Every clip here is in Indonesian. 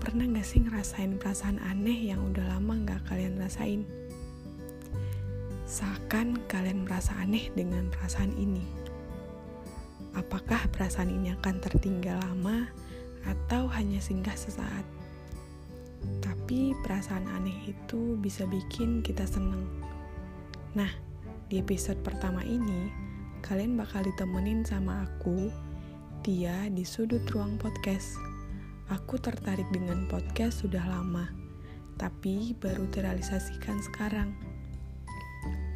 pernah gak sih ngerasain perasaan aneh yang udah lama gak kalian rasain? Seakan kalian merasa aneh dengan perasaan ini. Apakah perasaan ini akan tertinggal lama atau hanya singgah sesaat? Tapi perasaan aneh itu bisa bikin kita seneng. Nah, di episode pertama ini, kalian bakal ditemenin sama aku, Tia, di sudut ruang podcast Aku tertarik dengan podcast sudah lama, tapi baru terrealisasikan sekarang.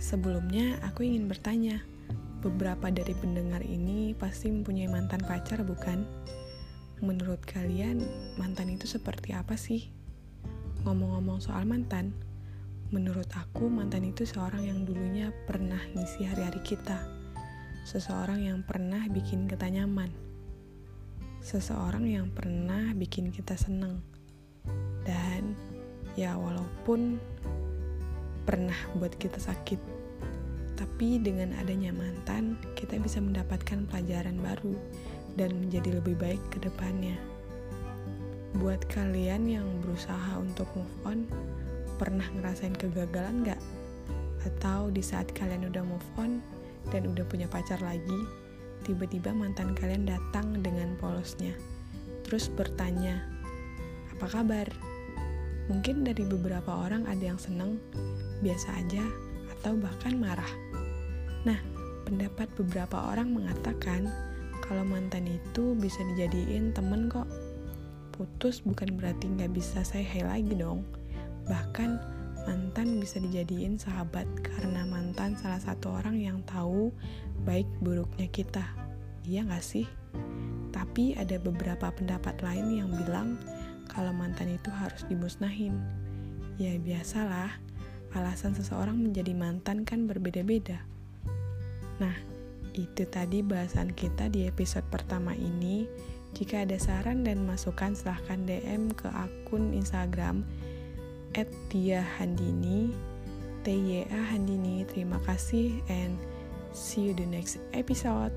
Sebelumnya, aku ingin bertanya, beberapa dari pendengar ini pasti mempunyai mantan pacar, bukan? Menurut kalian, mantan itu seperti apa sih? Ngomong-ngomong soal mantan, menurut aku mantan itu seorang yang dulunya pernah ngisi hari-hari kita. Seseorang yang pernah bikin kita nyaman seseorang yang pernah bikin kita seneng dan ya walaupun pernah buat kita sakit tapi dengan adanya mantan kita bisa mendapatkan pelajaran baru dan menjadi lebih baik ke depannya buat kalian yang berusaha untuk move on pernah ngerasain kegagalan gak? atau di saat kalian udah move on dan udah punya pacar lagi tiba-tiba mantan kalian datang dengan polosnya, terus bertanya, "Apa kabar?" Mungkin dari beberapa orang ada yang seneng, biasa aja, atau bahkan marah. Nah, pendapat beberapa orang mengatakan kalau mantan itu bisa dijadiin temen kok. Putus bukan berarti nggak bisa saya lagi dong. Bahkan mantan bisa dijadiin sahabat karena mantan salah satu orang yang tahu baik buruknya kita. Iya gak sih? Tapi ada beberapa pendapat lain yang bilang kalau mantan itu harus dimusnahin. Ya biasalah, alasan seseorang menjadi mantan kan berbeda-beda. Nah, itu tadi bahasan kita di episode pertama ini. Jika ada saran dan masukan silahkan DM ke akun Instagram at Tia Handini T-Y-A Handini. Terima kasih and see you the next episode